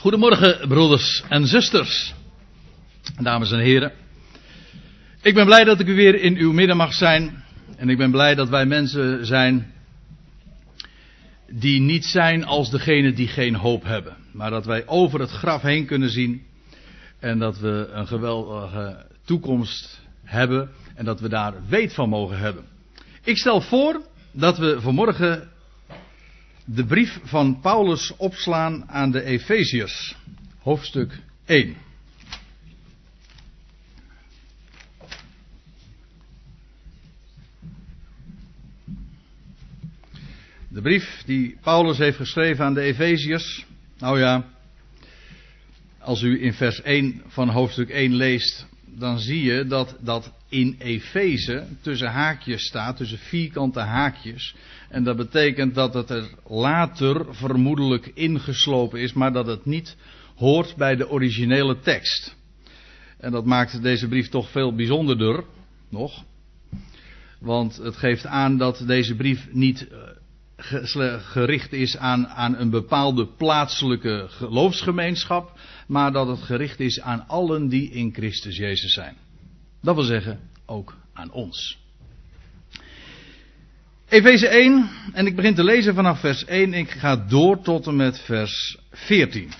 Goedemorgen, broeders en zusters, dames en heren. Ik ben blij dat ik u weer in uw midden mag zijn. En ik ben blij dat wij mensen zijn die niet zijn als degene die geen hoop hebben. Maar dat wij over het graf heen kunnen zien. En dat we een geweldige toekomst hebben. En dat we daar weet van mogen hebben. Ik stel voor dat we vanmorgen de brief van Paulus opslaan aan de Efeziërs, hoofdstuk 1. De brief die Paulus heeft geschreven aan de Efeziërs. Nou ja, als u in vers 1 van hoofdstuk 1 leest, dan zie je dat dat in Efeze tussen haakjes staat, tussen vierkante haakjes. En dat betekent dat het er later vermoedelijk ingeslopen is, maar dat het niet hoort bij de originele tekst. En dat maakt deze brief toch veel bijzonderder, nog. Want het geeft aan dat deze brief niet eh, gericht is aan, aan een bepaalde plaatselijke geloofsgemeenschap, maar dat het gericht is aan allen die in Christus Jezus zijn. Dat wil zeggen, ook aan ons. Efeze 1, en ik begin te lezen vanaf vers 1, ik ga door tot en met vers 14.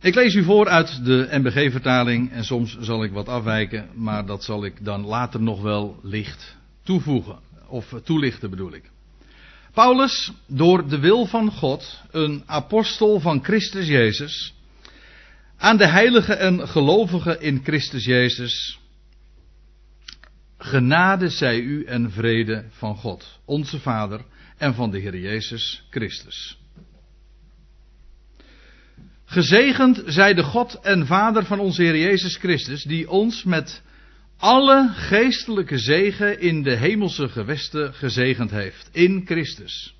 Ik lees u voor uit de MBG-vertaling en soms zal ik wat afwijken, maar dat zal ik dan later nog wel licht toevoegen, of toelichten bedoel ik. Paulus, door de wil van God, een apostel van Christus Jezus, aan de heiligen en gelovigen in Christus Jezus, genade zij u en vrede van God, onze Vader en van de Heer Jezus Christus. Gezegend zij de God en Vader van onze Heer Jezus Christus, die ons met alle geestelijke zegen in de hemelse gewesten gezegend heeft, in Christus.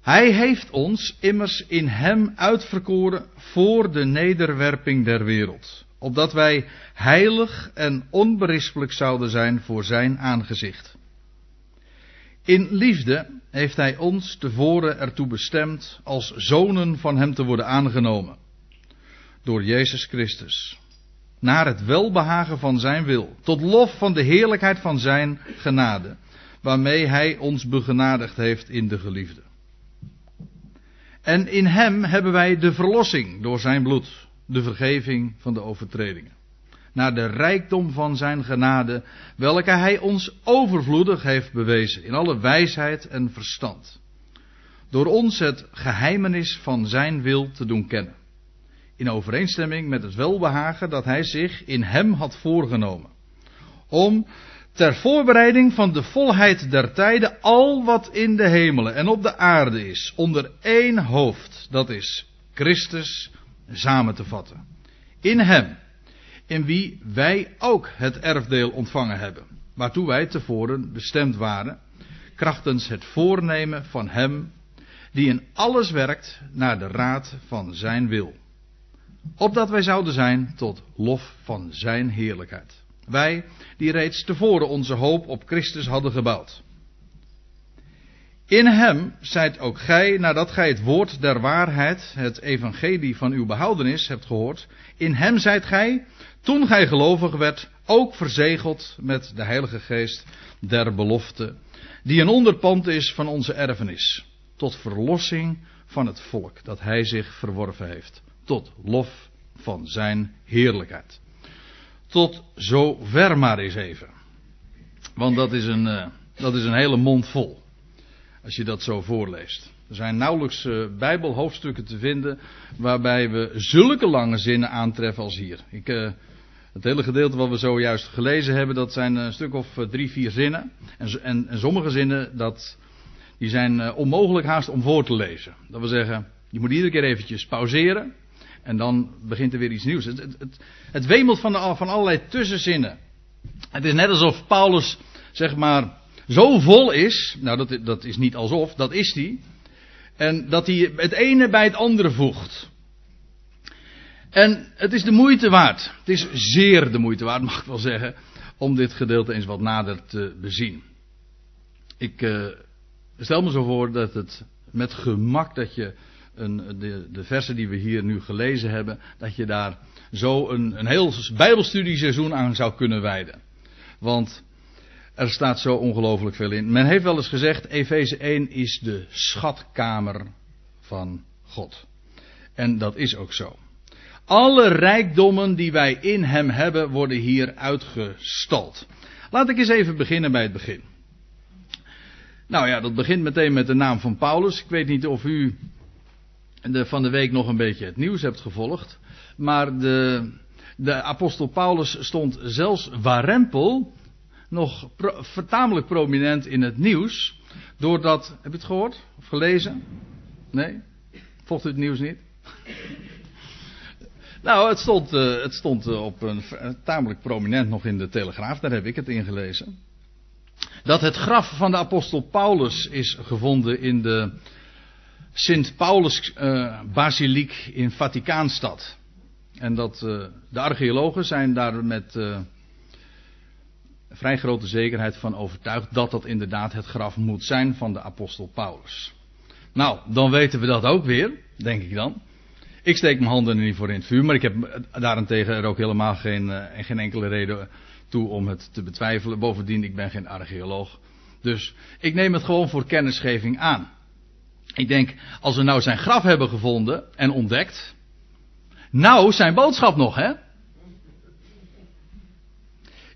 Hij heeft ons immers in Hem uitverkoren voor de nederwerping der wereld, opdat wij heilig en onberispelijk zouden zijn voor Zijn aangezicht. In liefde heeft Hij ons tevoren ertoe bestemd als zonen van Hem te worden aangenomen, door Jezus Christus, naar het welbehagen van Zijn wil, tot lof van de heerlijkheid van Zijn genade, waarmee Hij ons begenadigd heeft in de geliefde. En in hem hebben wij de verlossing door zijn bloed, de vergeving van de overtredingen. Naar de rijkdom van zijn genade, welke hij ons overvloedig heeft bewezen in alle wijsheid en verstand. Door ons het geheimenis van zijn wil te doen kennen. In overeenstemming met het welbehagen dat hij zich in hem had voorgenomen. Om ter voorbereiding van de volheid der tijden al wat in de hemelen en op de aarde is, onder één hoofd, dat is Christus, samen te vatten. In Hem, in wie wij ook het erfdeel ontvangen hebben, waartoe wij tevoren bestemd waren, krachtens het voornemen van Hem, die in alles werkt naar de raad van Zijn wil. Opdat wij zouden zijn tot lof van Zijn heerlijkheid. Wij die reeds tevoren onze hoop op Christus hadden gebouwd. In hem zijt ook gij, nadat gij het woord der waarheid, het evangelie van uw behoudenis hebt gehoord, in hem zijt gij, toen gij gelovig werd, ook verzegeld met de Heilige Geest der belofte, die een onderpand is van onze erfenis, tot verlossing van het volk dat hij zich verworven heeft, tot lof van zijn heerlijkheid. Tot zover maar eens even. Want dat is een, uh, dat is een hele mond vol. Als je dat zo voorleest. Er zijn nauwelijks uh, Bijbelhoofdstukken te vinden. waarbij we zulke lange zinnen aantreffen als hier. Ik, uh, het hele gedeelte wat we zojuist gelezen hebben. dat zijn een stuk of drie, vier zinnen. En, en, en sommige zinnen dat, die zijn onmogelijk haast om voor te lezen. Dat wil zeggen, je moet iedere keer eventjes pauzeren. En dan begint er weer iets nieuws. Het, het, het, wemelt van, de, van allerlei tussenzinnen. Het is net alsof Paulus, zeg maar, zo vol is. Nou, dat, dat is niet alsof, dat is hij. En dat hij het ene bij het andere voegt. En het is de moeite waard. Het is zeer de moeite waard, mag ik wel zeggen. Om dit gedeelte eens wat nader te bezien. Ik uh, stel me zo voor dat het met gemak dat je een, de, de versen die we hier nu gelezen hebben, dat je daar zo een, een heel Bijbelstudieseizoen aan zou kunnen wijden. Want er staat zo ongelooflijk veel in. Men heeft wel eens gezegd, Efeze 1 is de schatkamer van God. En dat is ook zo. Alle rijkdommen die wij in hem hebben, worden hier uitgestald. Laat ik eens even beginnen bij het begin. Nou ja, dat begint meteen met de naam van Paulus. Ik weet niet of u de, van de week nog een beetje het nieuws hebt gevolgd. Maar de, de apostel Paulus stond zelfs warempel nog vertamelijk prominent in het nieuws. Doordat, heb je het gehoord of gelezen? Nee? Volgt u het nieuws niet? nou, het stond, uh, het stond uh, op een tamelijk prominent nog in de Telegraaf, daar heb ik het in gelezen. Dat het graf van de apostel Paulus is gevonden in de Sint Paulus uh, Basiliek in Vaticaanstad. En dat uh, de archeologen zijn daar met uh, vrij grote zekerheid van overtuigd dat dat inderdaad het graf moet zijn van de apostel Paulus. Nou, dan weten we dat ook weer, denk ik dan. Ik steek mijn handen er niet voor in het vuur, maar ik heb daarentegen er ook helemaal geen, geen enkele reden toe om het te betwijfelen. Bovendien, ik ben geen archeoloog. Dus ik neem het gewoon voor kennisgeving aan. Ik denk, als we nou zijn graf hebben gevonden en ontdekt. Nou, zijn boodschap nog, hè?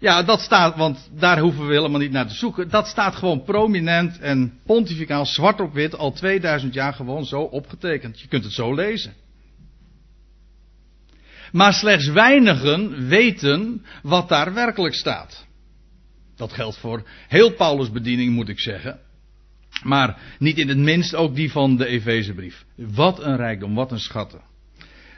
Ja, dat staat, want daar hoeven we helemaal niet naar te zoeken. Dat staat gewoon prominent en pontificaal, zwart op wit, al 2000 jaar gewoon zo opgetekend. Je kunt het zo lezen. Maar slechts weinigen weten wat daar werkelijk staat. Dat geldt voor heel Paulus' bediening, moet ik zeggen. Maar niet in het minst ook die van de Efezebrief. Wat een rijkdom, wat een schatten.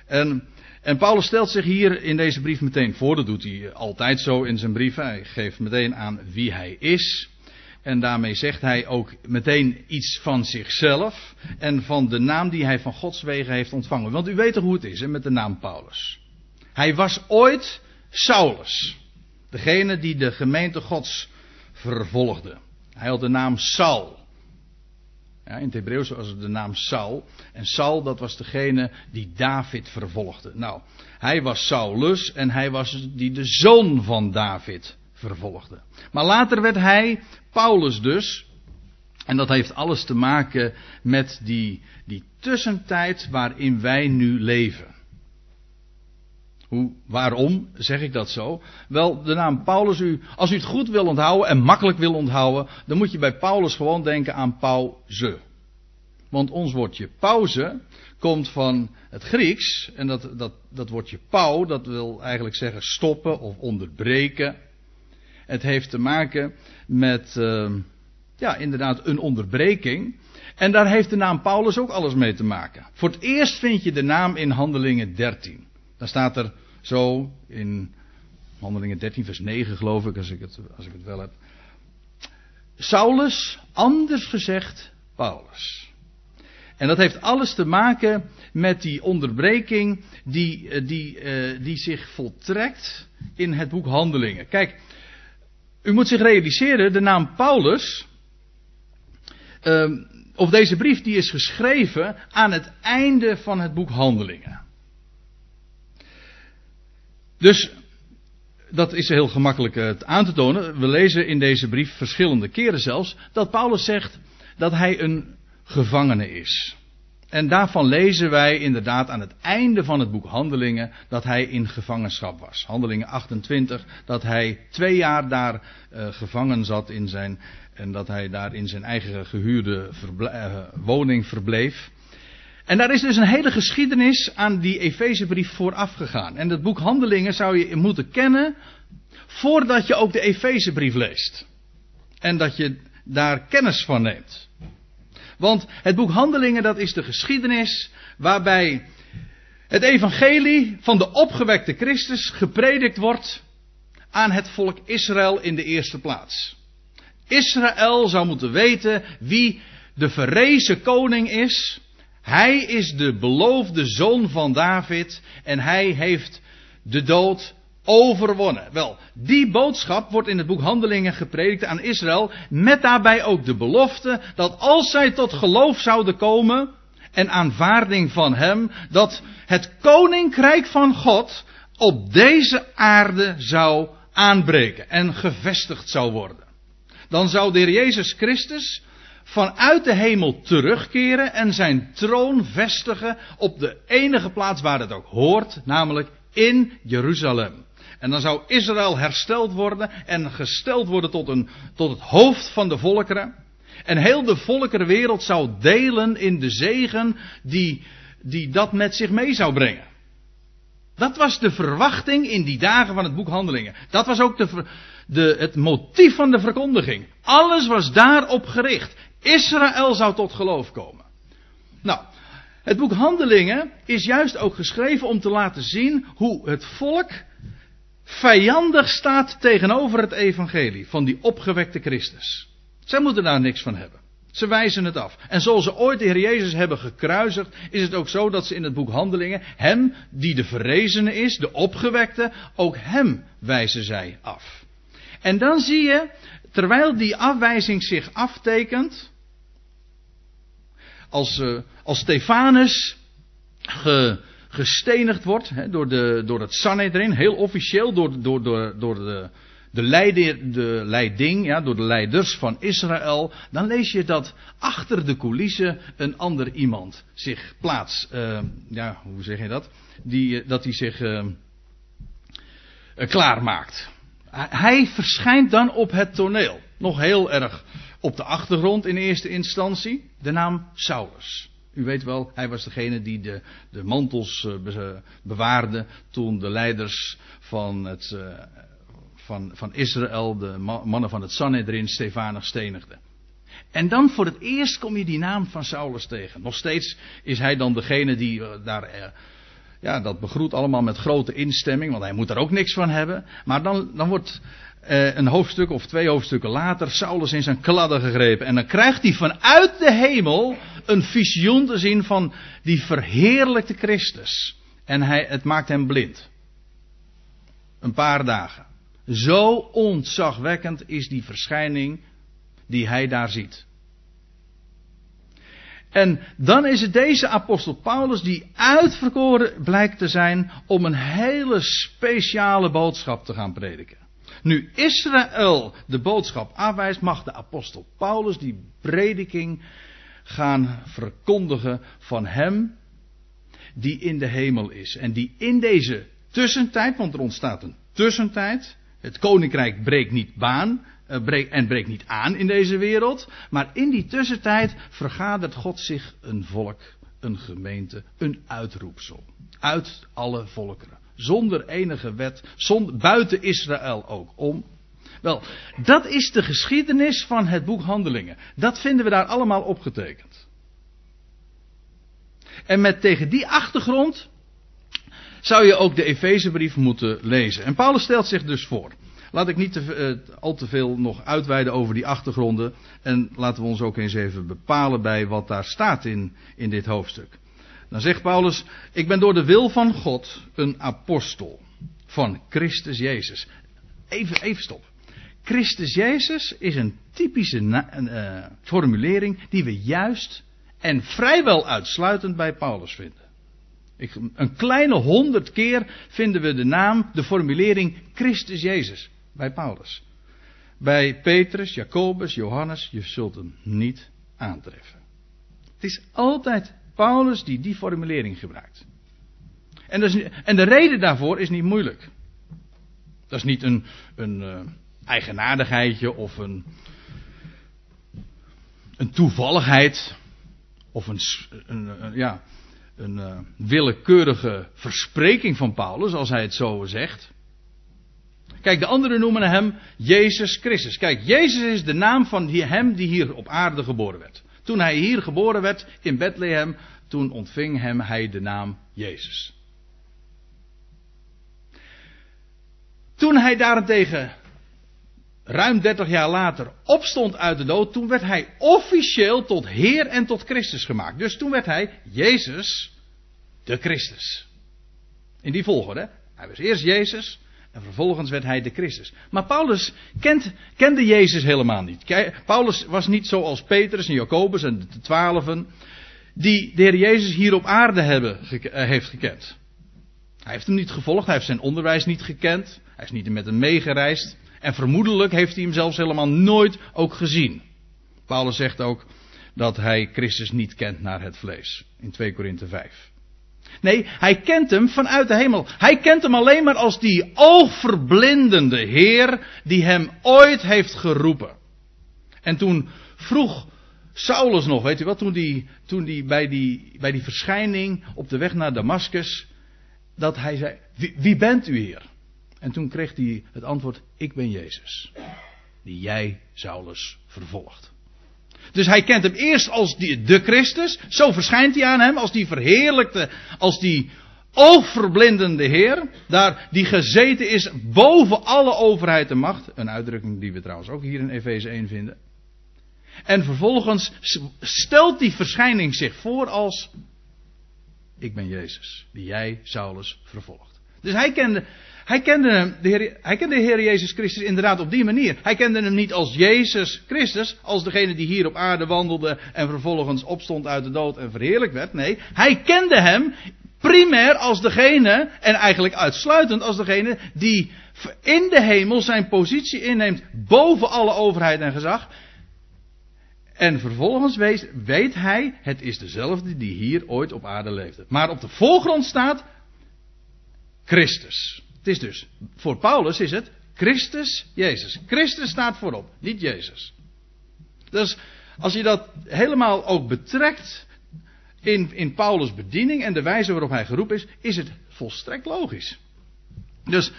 En, en Paulus stelt zich hier in deze brief meteen voor. Dat doet hij altijd zo in zijn brieven. Hij geeft meteen aan wie hij is. En daarmee zegt hij ook meteen iets van zichzelf. En van de naam die hij van Gods wegen heeft ontvangen. Want u weet toch hoe het is hè, met de naam Paulus. Hij was ooit Saulus. Degene die de gemeente Gods vervolgde. Hij had de naam Saul. Ja, in het Hebreeuws was het de naam Saul. En Saul, dat was degene die David vervolgde. Nou, hij was Saulus en hij was die de zoon van David vervolgde. Maar later werd hij Paulus dus. En dat heeft alles te maken met die, die tussentijd waarin wij nu leven. Hoe, waarom zeg ik dat zo? Wel, de naam Paulus, u, als u het goed wil onthouden en makkelijk wil onthouden, dan moet je bij Paulus gewoon denken aan pauze. Want ons woordje pauze komt van het Grieks, en dat, dat, dat woordje pau, dat wil eigenlijk zeggen stoppen of onderbreken. Het heeft te maken met, uh, ja, inderdaad, een onderbreking. En daar heeft de naam Paulus ook alles mee te maken. Voor het eerst vind je de naam in Handelingen 13. Dan staat er zo in Handelingen 13, vers 9, geloof ik, als ik het, als ik het wel heb. Saulus, anders gezegd Paulus. En dat heeft alles te maken met die onderbreking die, eh, die, uh, die zich voltrekt in het boek Handelingen. Kijk, u moet zich realiseren, de naam Paulus, uh, of deze brief die is geschreven aan het einde van het boek Handelingen. Dus dat is heel gemakkelijk uh, aan te tonen. We lezen in deze brief verschillende keren zelfs dat Paulus zegt dat hij een gevangene is. En daarvan lezen wij inderdaad aan het einde van het boek Handelingen dat hij in gevangenschap was. Handelingen 28, dat hij twee jaar daar uh, gevangen zat in zijn, en dat hij daar in zijn eigen gehuurde uh, woning verbleef. En daar is dus een hele geschiedenis aan die Efezebrief vooraf gegaan. En het boek Handelingen zou je moeten kennen voordat je ook de Efezebrief leest. En dat je daar kennis van neemt. Want het boek Handelingen dat is de geschiedenis waarbij het evangelie van de opgewekte Christus gepredikt wordt aan het volk Israël in de eerste plaats. Israël zou moeten weten wie de verrezen koning is hij is de beloofde zoon van David en hij heeft de dood overwonnen. Wel, die boodschap wordt in het boek Handelingen gepredikt aan Israël, met daarbij ook de belofte dat als zij tot geloof zouden komen en aanvaarding van Hem, dat het koninkrijk van God op deze aarde zou aanbreken en gevestigd zou worden. Dan zou de Heer Jezus Christus vanuit de hemel terugkeren en zijn troon vestigen op de enige plaats waar het ook hoort, namelijk in Jeruzalem. En dan zou Israël hersteld worden en gesteld worden tot, een, tot het hoofd van de volkeren. En heel de volkerenwereld zou delen in de zegen die, die dat met zich mee zou brengen. Dat was de verwachting in die dagen van het boek Handelingen. Dat was ook de, de, het motief van de verkondiging. Alles was daarop gericht. Israël zou tot geloof komen. Nou, het boek Handelingen is juist ook geschreven om te laten zien hoe het volk vijandig staat tegenover het evangelie van die opgewekte Christus. Zij moeten daar niks van hebben. Ze wijzen het af. En zoals ze ooit de Heer Jezus hebben gekruisigd, is het ook zo dat ze in het boek Handelingen hem, die de verrezene is, de opgewekte, ook hem wijzen zij af. En dan zie je, terwijl die afwijzing zich aftekent, als, uh, als Stefanus ge, gestenigd wordt hè, door, de, door het Sanhedrin, heel officieel door, door, door, door de, de, leider, de leiding, ja, door de leiders van Israël, dan lees je dat achter de coulissen een ander iemand zich plaats, uh, ja, hoe zeg je dat? Die, dat hij zich uh, klaarmaakt. Hij verschijnt dan op het toneel. Nog heel erg op de achtergrond in eerste instantie. De naam Saulus. U weet wel, hij was degene die de, de mantels bewaarde toen de leiders van, het, van, van Israël, de mannen van het Sanhedrin, Stefanus stenigden. En dan voor het eerst kom je die naam van Saulus tegen. Nog steeds is hij dan degene die daar ja, dat begroet allemaal met grote instemming, want hij moet er ook niks van hebben. Maar dan, dan wordt eh, een hoofdstuk of twee hoofdstukken later Saulus in zijn kladden gegrepen. En dan krijgt hij vanuit de hemel een visioen te zien van die verheerlijkte Christus. En hij, het maakt hem blind. Een paar dagen. Zo ontzagwekkend is die verschijning die hij daar ziet. En dan is het deze apostel Paulus die uitverkoren blijkt te zijn om een hele speciale boodschap te gaan prediken. Nu Israël de boodschap afwijst, mag de apostel Paulus die prediking gaan verkondigen van hem die in de hemel is. En die in deze tussentijd, want er ontstaat een tussentijd, het koninkrijk breekt niet baan, en breekt niet aan in deze wereld. Maar in die tussentijd vergadert God zich een volk, een gemeente, een uitroepsel. Uit alle volkeren. Zonder enige wet, zonder, buiten Israël ook om. Wel, dat is de geschiedenis van het boek Handelingen. Dat vinden we daar allemaal opgetekend. En met tegen die achtergrond zou je ook de Efezebrief moeten lezen. En Paulus stelt zich dus voor. Laat ik niet te, uh, al te veel nog uitweiden over die achtergronden. En laten we ons ook eens even bepalen bij wat daar staat in, in dit hoofdstuk. Dan zegt Paulus: Ik ben door de wil van God een apostel van Christus Jezus. Even, even stop. Christus Jezus is een typische uh, formulering die we juist en vrijwel uitsluitend bij Paulus vinden. Ik, een kleine honderd keer vinden we de naam, de formulering Christus Jezus bij Paulus. Bij Petrus, Jacobus, Johannes, je zult hem niet aantreffen. Het is altijd Paulus die die formulering gebruikt. En, en de reden daarvoor is niet moeilijk. Dat is niet een, een uh, eigenaardigheidje of een, een toevalligheid of een, een, ja, een uh, willekeurige verspreking van Paulus, als hij het zo zegt. Kijk, de anderen noemen hem Jezus Christus. Kijk, Jezus is de naam van hem die hier op aarde geboren werd. Toen hij hier geboren werd in Bethlehem, toen ontving hem hij de naam Jezus. Toen hij daarentegen ruim 30 jaar later opstond uit de dood, toen werd hij officieel tot Heer en tot Christus gemaakt. Dus toen werd hij Jezus de Christus. In die volgorde. Hij was eerst Jezus, En vervolgens werd hij de Christus. Maar Paulus kent, kende Jezus helemaal niet. Paulus was niet zoals Petrus en Jacobus en de twaalfen. Die de Heer Jezus hier op aarde hebben, eh, heeft gekend. Hij heeft hem niet gevolgd, hij heeft zijn onderwijs niet gekend. Hij is niet met hem meegereisd. En vermoedelijk heeft hij hem zelfs helemaal nooit ook gezien. Paulus zegt ook dat hij Christus niet kent naar het vlees. In 2 Korinthe 5. Nee, hij kent hem vanuit de hemel. Hij kent hem alleen maar als die oogverblindende Heer die hem ooit heeft geroepen. En toen vroeg Saulus nog, weet u wat, toen die, toen die, bij, die bij die verschijning op de weg naar Damascus, dat hij zei, wie, wie bent u hier? En toen kreeg hij het antwoord, ik ben Jezus, die jij, Saulus, vervolgt. Dus hij kent hem eerst als die, de Christus. Zo verschijnt hij aan hem als die verheerlijkte, als die oogverblindende Heer. Daar die gezeten is boven alle overheid en macht. Een uitdrukking die we trouwens ook hier in Efeze 1 vinden. En vervolgens stelt die verschijning zich voor als: Ik ben Jezus, die jij, Saulus, vervolgt. Dus hij kende, hij kende, de Heer, hij kende de Heer Jezus Christus inderdaad op die manier. Hij kende hem niet als Jezus Christus, als degene die hier op aarde wandelde en vervolgens opstond uit de dood en verheerlijk werd. Nee, hij kende hem primair als degene, en eigenlijk uitsluitend als degene die in de hemel zijn positie inneemt boven alle overheid en gezag. En vervolgens weet, weet hij, het is dezelfde die hier ooit op aarde leefde. Maar op de voorgrond staat Christus. Het is dus, voor Paulus is het Christus Jezus. Christus staat voorop, niet Jezus. Dus als je dat helemaal ook betrekt in, in Paulus' bediening en de wijze waarop hij geroepen is, is het volstrekt logisch. Dus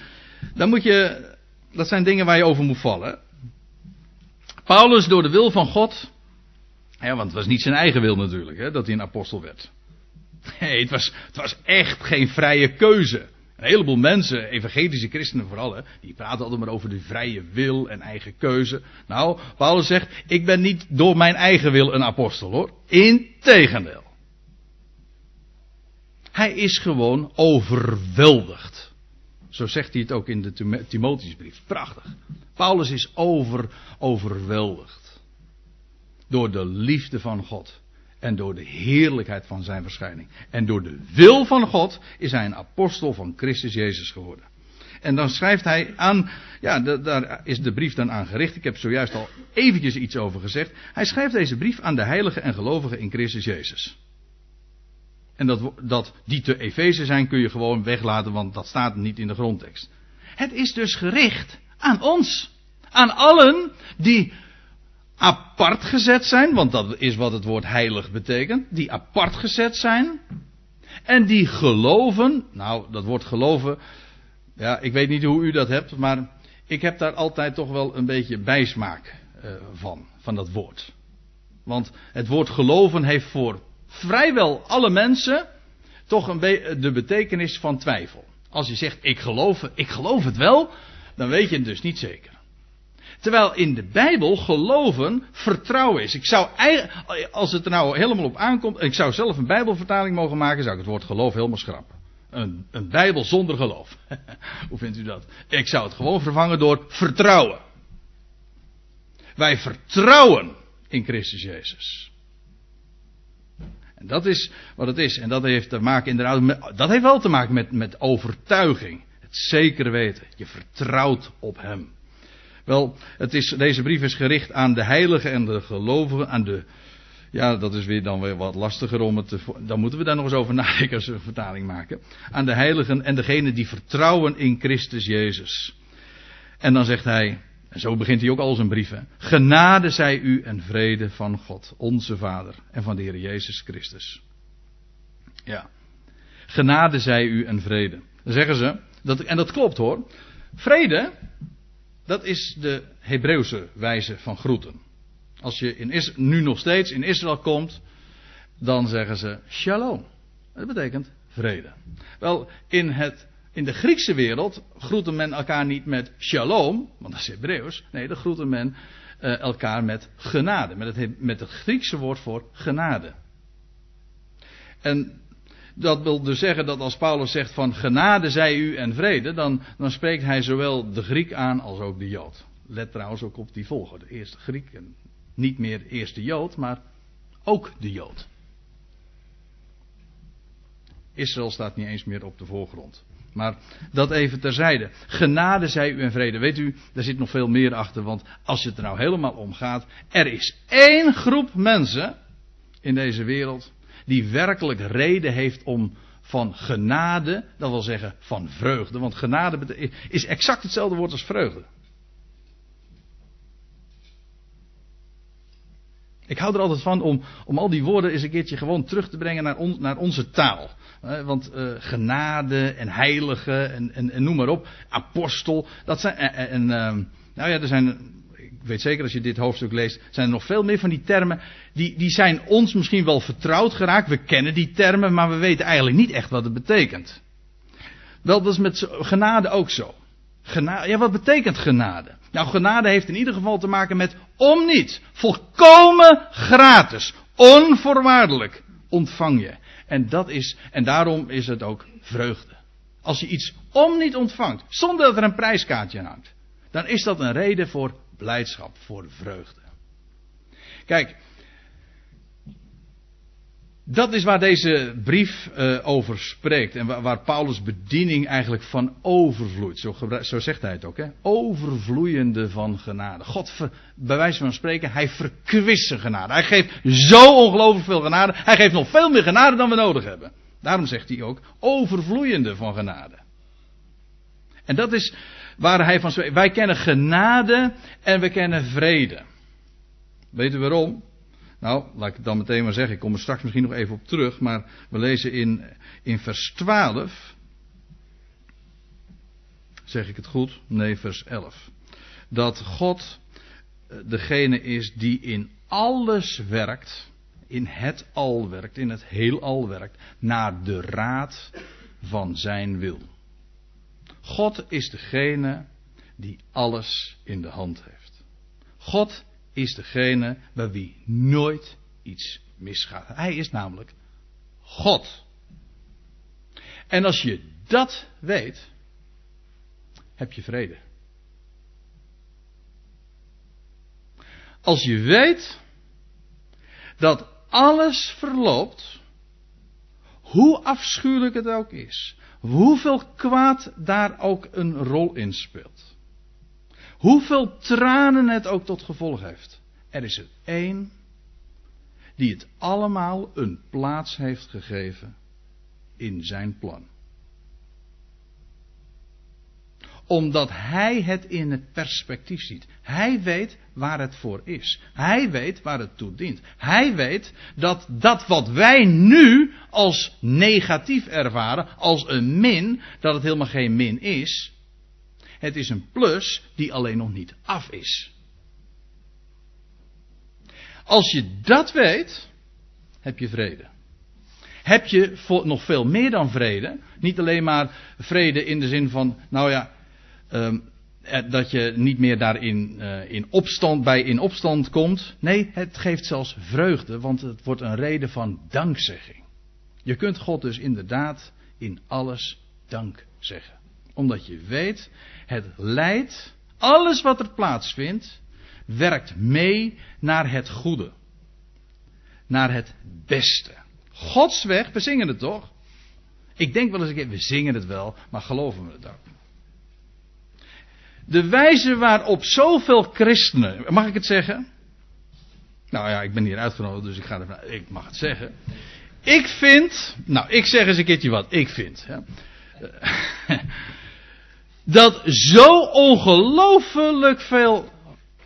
dan moet je, dat zijn dingen waar je over moet vallen. Paulus door de wil van God, ja, want het was niet zijn eigen wil natuurlijk, hè, dat hij een apostel werd. Nee, het was, het was echt geen vrije keuze. Een heleboel mensen, evangelische christenen vooral, die praten altijd maar over de vrije wil en eigen keuze. Nou, Paulus zegt, ik ben niet door mijn eigen wil een apostel hoor. Integendeel. Hij is gewoon overweldigd. Zo zegt hij het ook in de Timotheusbrief. Prachtig. Paulus is over, overweldigd. Door de liefde van God. En door de heerlijkheid van zijn verschijning. En door de wil van God is hij een apostel van Christus Jezus geworden. En dan schrijft hij aan, ja, daar is de brief dan aan gericht. Ik heb zojuist al eventjes iets over gezegd. Hij schrijft deze brief aan de heiligen en gelovigen in Christus Jezus. En dat, dat die te Efeze zijn kun je gewoon weglaten, want dat staat niet in de grondtekst. Het is dus gericht aan ons. Aan allen die apart gezet zijn, want dat is wat het woord heilig betekent, die apart gezet zijn en die geloven, nou dat woord geloven, ja ik weet niet hoe u dat hebt, maar ik heb daar altijd toch wel een beetje bijsmaak uh, van, van dat woord. Want het woord geloven heeft voor vrijwel alle mensen toch een de betekenis van twijfel. Als je zegt ik geloof, ik geloof het wel, dan weet je het dus niet zeker. Terwijl in de Bijbel geloven vertrouwen is. Ik zou, als het er nou helemaal op aankomt, ik zou zelf een Bijbelvertaling mogen maken, zou ik het woord geloof helemaal schrappen. Een, een Bijbel zonder geloof. Hoe vindt u dat? Ik zou het gewoon vervangen door vertrouwen. Wij vertrouwen in Christus Jezus. En dat is wat het is. En dat heeft te maken inderdaad met, dat heeft wel te maken met, met overtuiging. Het zekere weten. Je vertrouwt op Hem. Wel, het is, deze brief is gericht aan de heiligen en de gelovigen, aan de, ja, dat is weer dan weer wat lastiger om het te, dan moeten we daar nog eens over nadenken als we een vertaling maken. Aan de heiligen en degenen die vertrouwen in Christus Jezus. En dan zegt hij, en zo begint hij ook al zijn brieven, genade zij u en vrede van God, onze Vader, en van de Heer Jezus Christus. Ja. Genade zij u en vrede. Dan zeggen ze, dat, en dat klopt hoor. Vrede, dat is de Hebreeuwse wijze van groeten. Als je in Is nu nog steeds in Israël komt, dan zeggen ze shalom. Dat betekent vrede. Wel, in, het, in de Griekse wereld groeten men elkaar niet met shalom, want dat is Hebreeuws. Nee, dan groeten men uh, elkaar met genade. Met het, met het Griekse woord voor genade. En dat wil dus zeggen dat als Paulus zegt van genade zij u en vrede, dan, dan spreekt hij zowel de Griek aan als ook de Jood. Let trouwens ook op die volgorde. Eerst Griek en niet meer eerst de Jood, maar ook de Jood. Israël staat niet eens meer op de voorgrond. Maar dat even terzijde. Genade zij u en vrede. Weet u, daar zit nog veel meer achter. Want als het er nou helemaal om gaat. Er is één groep mensen in deze wereld. Die werkelijk reden heeft om van genade. Dat wil zeggen van vreugde. Want genade is exact hetzelfde woord als vreugde. Ik hou er altijd van om, om al die woorden eens een keertje gewoon terug te brengen naar, on, naar onze taal. want uh, genade en heilige en, en, noem maar op. Apostel. Dat zijn. En, uh, nou ja, er zijn. Weet zeker als je dit hoofdstuk leest. Zijn er nog veel meer van die termen. Die, die zijn ons misschien wel vertrouwd geraakt. We kennen die termen, maar we weten eigenlijk niet echt wat het betekent. Wel, dat is met genade ook zo. Genade, ja, wat betekent genade? Nou, genade heeft in ieder geval te maken met om niet. Volkomen gratis. Onvoorwaardelijk ontvang je. En dat is, en daarom is het ook vreugde. Als je iets om niet ontvangt, zonder dat er een prijskaartje aan hangt, dan is dat een reden voor blijdschap, voor vreugde. Kijk, dat is waar deze brief uh, over spreekt. En waar, Paulus' bediening eigenlijk van overvloeit. Zo, zo, zegt hij het ook. Hè? Overvloeiende van genade. God, bij wijze van spreken, hij verkwist zijn genade. Hij geeft zo ongelooflijk veel genade. Hij geeft nog veel meer genade dan we nodig hebben. Daarom zegt hij ook overvloeiende van genade. En dat is waar hij van. Wij kennen genade en we kennen vrede. Weet u waarom? Nou, laat ik het dan meteen maar zeggen. Ik kom er straks misschien nog even op terug. Maar we lezen in, in vers 12. Zeg ik het goed? Nee, vers 11. Dat God eh, degene is die in alles werkt. In het al werkt. In het heelal werkt. Naar de raad van zijn wil. God is degene die alles in de hand heeft. God is degene bij wie nooit iets misgaat. Hij is namelijk God. En als je dat weet, heb je vrede. Als je weet dat alles verloopt, hoe afschuwelijk het ook is, hoeveel kwaad daar ook een rol in speelt. Hoeveel tranen het ook tot gevolg heeft. Er is er één die het allemaal een plaats heeft gegeven in zijn plan. Omdat hij het in het perspectief ziet. Hij weet waar het voor is. Hij weet waar het toe dient. Hij weet dat dat wat wij nu als negatief ervaren, als een min, dat het helemaal geen min is, het is een plus die alleen nog niet af is. Als je dat weet, heb je vrede. Heb je nog veel meer dan vrede. Niet alleen maar vrede in de zin van, nou ja, um, dat je niet meer daarin uh, in opstand, bij in opstand komt. Nee, het geeft zelfs vreugde, want het wordt een reden van dankzegging. Je kunt God dus inderdaad in alles dank zeggen omdat je weet, het leidt, alles wat er plaatsvindt, werkt mee naar het goede. Naar het beste. Gods weg, we zingen het toch? Ik denk wel eens een keer, we zingen het wel, maar geloven we het ook? De wijze waarop zoveel christenen, mag ik het zeggen? Nou ja, ik ben hier uitgenodigd, dus ik ga ervan ik mag het zeggen. Ik vind, nou ik zeg eens een keertje wat ik vind. Hè. dat zo ongelooflijk veel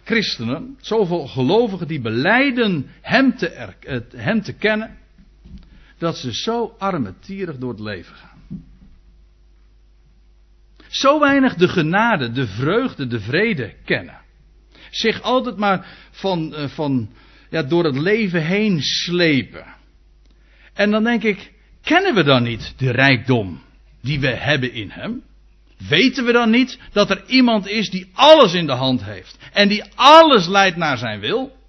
christenen, zoveel gelovigen die beleiden hem te, hem te kennen, dat ze zo armetierig door het leven gaan. Zo weinig de genade, de vreugde, de vrede kennen. Zich altijd maar van, eh, van ja, door het leven heen slepen. En dan denk ik, kennen we dan niet de rijkdom die we hebben in hem? Weten we dan niet dat er iemand is die alles in de hand heeft en die alles leidt naar zijn wil?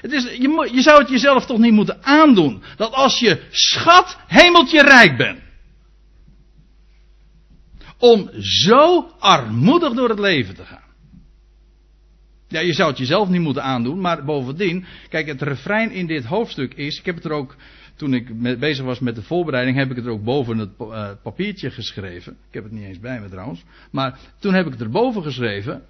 Het is, je, je zou het jezelf toch niet moeten aandoen. Dat als je schat hemeltje rijk bent. Om zo armoedig door het leven te gaan. Ja, je zou het jezelf niet moeten aandoen, maar bovendien, kijk, het refrein in dit hoofdstuk is, ik heb het er ook, toen ik bezig was met de voorbereiding, heb ik het er ook boven het uh, papiertje geschreven. Ik heb het niet eens bij me trouwens, maar toen heb ik het erboven geschreven,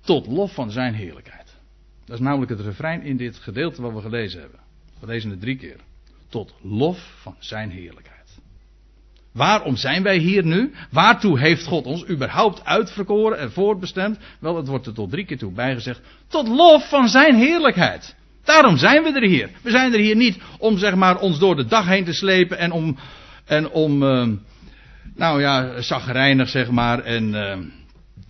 tot lof van zijn heerlijkheid. Dat is namelijk het refrein in dit gedeelte wat we gelezen hebben. We lezen het drie keer. Tot lof van zijn heerlijkheid. Waarom zijn wij hier nu? Waartoe heeft God ons überhaupt uitverkoren en voorbestemd? Wel, het wordt er tot drie keer toe bijgezegd. Tot lof van zijn heerlijkheid. Daarom zijn we er hier. We zijn er hier niet om zeg maar ons door de dag heen te slepen en om, en om, uh, nou ja, zagrijnig zeg maar en uh,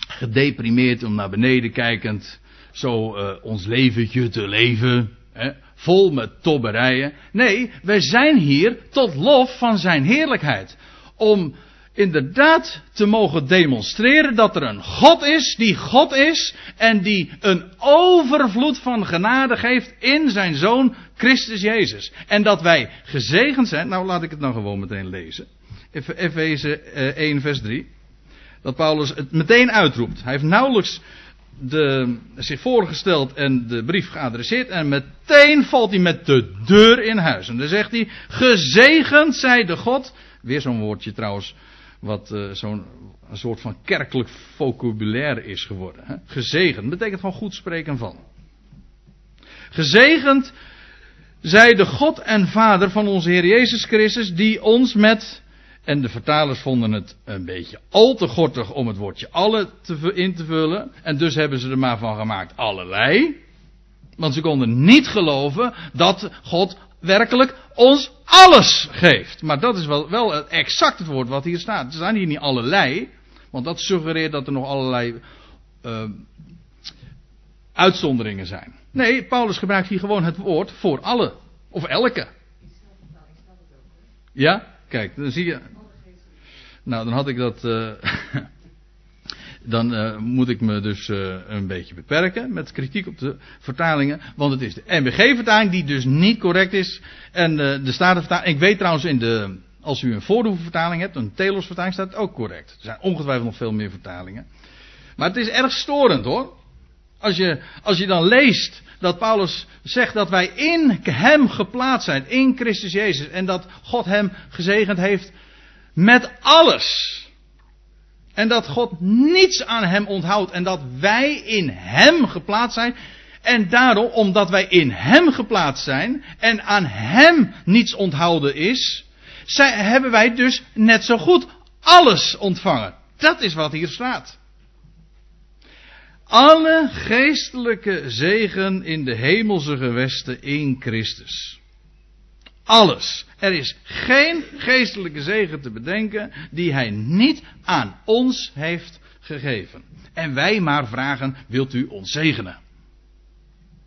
gedeprimeerd om naar beneden kijkend zo uh, ons leventje te leven. Hè, vol met tobberijen. Nee, wij zijn hier tot lof van zijn heerlijkheid om inderdaad te mogen demonstreren dat er een God is die God is en die een overvloed van genade geeft in zijn zoon Christus Jezus. En dat wij gezegend zijn, nou laat ik het nou gewoon meteen lezen. Efeze 1 vers 3. Dat Paulus het meteen uitroept. Hij heeft nauwelijks de, zich voorgesteld en de brief geadresseerd. En meteen valt hij met de deur in huis. En dan zegt hij: Gezegend zij de God Weer zo'n woordje trouwens, wat uh, zo'n soort van kerkelijk vocabulaire is geworden. Hè? Gezegend betekent gewoon goed spreken van. Gezegend zij de God en Vader van onze Heer Jezus Christus, die ons met, en de vertalers vonden het een beetje al te gortig om het woordje alle te, in te vullen, en dus hebben ze er maar van gemaakt allerlei. Want ze konden niet geloven dat God werkelijk ons alles geeft. Maar dat is wel, wel exact het woord wat hier staat. Er staan hier niet allerlei. Want dat suggereert dat er nog allerlei uh, uitzonderingen zijn. Nee, Paulus gebruikt hier gewoon het woord voor alle. Of elke. Ja, kijk, dan zie je. Nou, dan had ik dat. Uh, dan uh, moet ik me dus uh, een beetje beperken met kritiek op de vertalingen. Want het is de NBG-vertaling die dus niet correct is. En uh, de Statenvertaling. Ik weet trouwens in de. Als u een voorhoevenvertaling hebt, een Telos-vertaling, staat het ook correct. Er zijn ongetwijfeld nog veel meer vertalingen. Maar het is erg storend hoor. Als je, als je dan leest dat Paulus zegt dat wij in hem geplaatst zijn, in Christus Jezus. En dat God hem gezegend heeft met alles. En dat God niets aan hem onthoudt. En dat wij in hem geplaatst zijn. En daarom, omdat wij in hem geplaatst zijn. En aan hem niets onthouden is. Zij, hebben wij dus net zo goed alles ontvangen. Dat is wat hier staat. Alle geestelijke zegen in de hemelse gewesten in Christus. Alles. Er is geen geestelijke zegen te bedenken die hij niet aan ons heeft gegeven. En wij maar vragen, wilt u ons zegenen?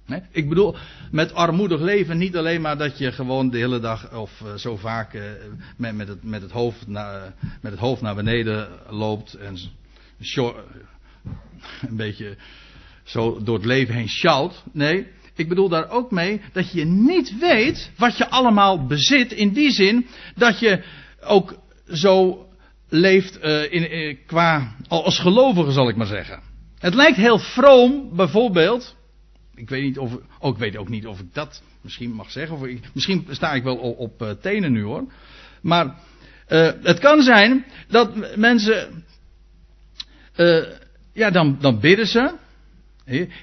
Nee? Ik bedoel, met armoedig leven niet alleen maar dat je gewoon de hele dag of uh, zo vaak uh, met, met, het, met, het hoofd na, met het hoofd naar beneden loopt en een beetje zo door het leven heen sjouwt. Nee, ik bedoel daar ook mee dat je niet weet wat je allemaal bezit. In die zin dat je ook zo leeft uh, in, uh, qua, als gelovige zal ik maar zeggen. Het lijkt heel vroom, bijvoorbeeld. Ik weet, niet of, oh, ik weet ook niet of ik dat misschien mag zeggen. Of misschien sta ik wel op, op uh, tenen nu hoor. Maar het kan zijn dat mensen. ja, dan, dan bidden ze.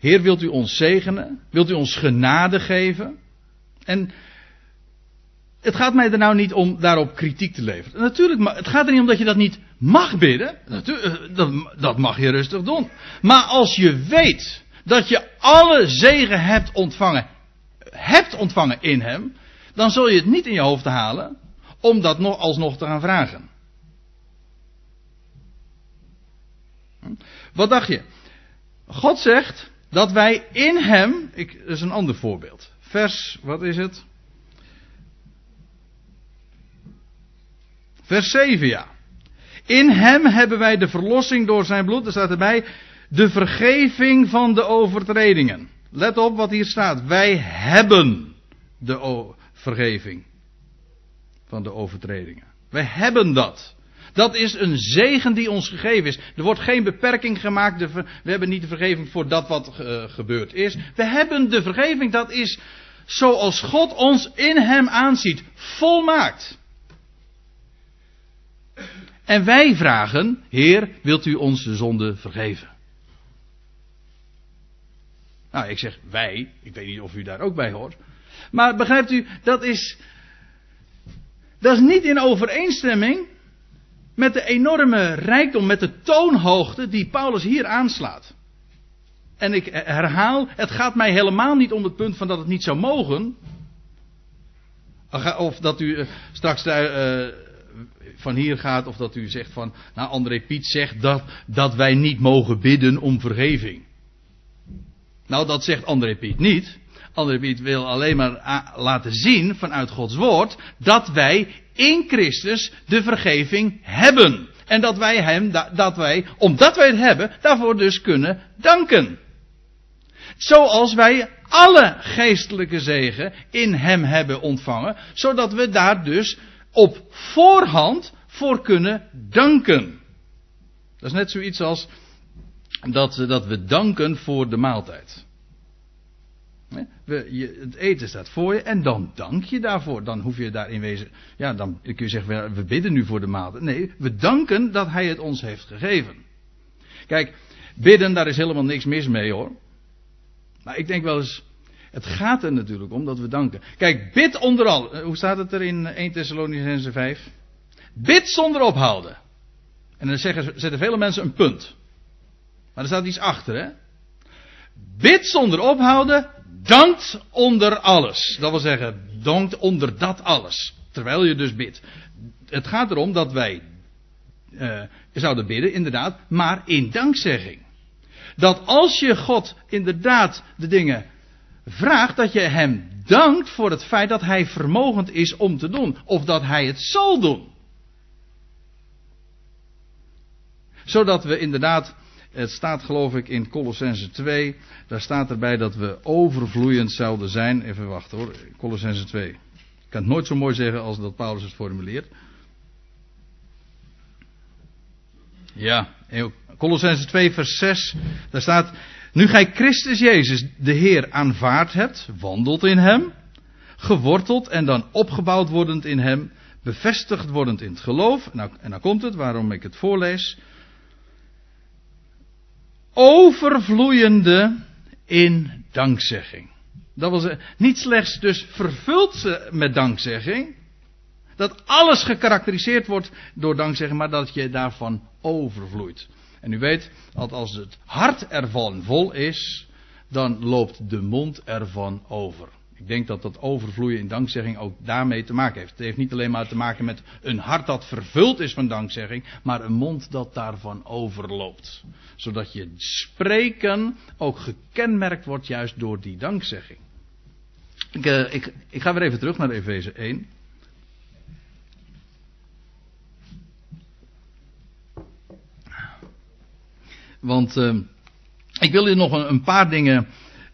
Heer, wilt u ons zegenen? Wilt u ons genade geven? En het gaat mij er nou niet om daarop kritiek te leveren. Natuurlijk, maar het gaat er niet om dat je dat niet mag bidden. Eh, dat, dat mag je rustig doen. Maar als je weet dat je alle zegen hebt ontvangen, hebt ontvangen in hem, dan zul je het niet in je hoofd halen om dat nog alsnog te gaan vragen. Hm? Wat dacht je? God zegt dat wij in Hem, ik, dat is een ander voorbeeld. Vers, wat is het? Vers 7, ja. In Hem hebben wij de verlossing door Zijn bloed, er staat erbij, de vergeving van de overtredingen. let op wat hier staat. Wij hebben de vergeving van de overtredingen. Wij hebben dat. Dat is een zegen die ons gegeven is. Er wordt geen beperking gemaakt. We hebben niet de vergeving voor dat wat uh, gebeurd is. We hebben de vergeving. Dat is zoals God ons in Hem aanziet. Volmaakt. En wij vragen, Heer, wilt u ons de zonde vergeven? Nou, ik zeg wij. Ik weet niet of u daar ook bij hoort. Maar begrijpt u, dat is. Dat is niet in overeenstemming met de enorme rijkdom, met de toonhoogte die Paulus hier aanslaat. En ik herhaal, het gaat mij helemaal niet om het punt van dat het niet zou mogen. Of dat u eh, straks uh, van hier gaat, of dat u zegt van, nou André Piet zegt dat, dat wij niet mogen bidden om vergeving. Nou, dat zegt André Piet niet. André Piet wil alleen maar laten zien vanuit Gods woord dat wij in Christus de vergeving hebben. En dat wij hem, dat wij, omdat wij het hebben, daarvoor dus kunnen danken. Zoals wij alle geestelijke zegen in hem hebben ontvangen, zodat we daar dus op voorhand voor kunnen danken. Dat is net zoiets als dat, dat we danken voor de maaltijd. We, je, het eten staat voor je en dan dank je daarvoor. Dan hoef je daar in wezen. Ja, dan kun je zeggen: we bidden nu voor de maaltijd. Nee, we danken dat Hij het ons heeft gegeven. Kijk, bidden, daar is helemaal niks mis mee hoor. Maar ik denk wel eens. Het gaat er natuurlijk om dat we danken. Kijk, bid onder al. Eh, hoe staat het er in 1 Thessalonicense 5? Bid zonder ophouden. En dan zeggen, zetten vele mensen een punt. Maar er staat iets achter, hè? Bid zonder ophouden, dankt onder alles. Dat wil zeggen, dankt onder dat alles. Terwijl je dus bidt. Het gaat erom dat wij uh, zouden bidden, inderdaad, maar in dankzegging. Dat als je God inderdaad de dingen vraagt, dat je hem dankt voor het feit dat hij vermogend is om te doen. Of dat hij het zal doen. Zodat we inderdaad het staat geloof ik in Colossense 2. Daar staat erbij dat we overvloeiend zouden zijn. Even wachten hoor. Colossense 2. Ik kan het nooit zo mooi zeggen als dat Paulus het formuleert. Ja, Colossense 2 vers 6. Daar staat. Nu gij Christus Jezus de Heer aanvaard hebt, wandelt in hem, geworteld en dan opgebouwd wordend in hem, bevestigd wordend in het geloof. Nou, en dan komt het, waarom ik het voorlees overvloeiende in dankzegging. Dat was niet slechts dus vervuld ze met dankzegging. Dat alles gekarakteriseerd wordt door dankzegging, maar dat je daarvan overvloeit. En u weet, dat als het hart ervan vol is, dan loopt de mond ervan over. Ik denk dat dat overvloeien in dankzegging ook daarmee te maken heeft. Het heeft niet alleen maar te maken met een hart dat vervuld is van dankzegging, maar een mond dat daarvan overloopt. Zodat je spreken ook gekenmerkt wordt juist door die dankzegging. Ik, uh, ik, ik ga weer even terug naar Efeze 1. Want uh, ik wil hier nog een, paar dingen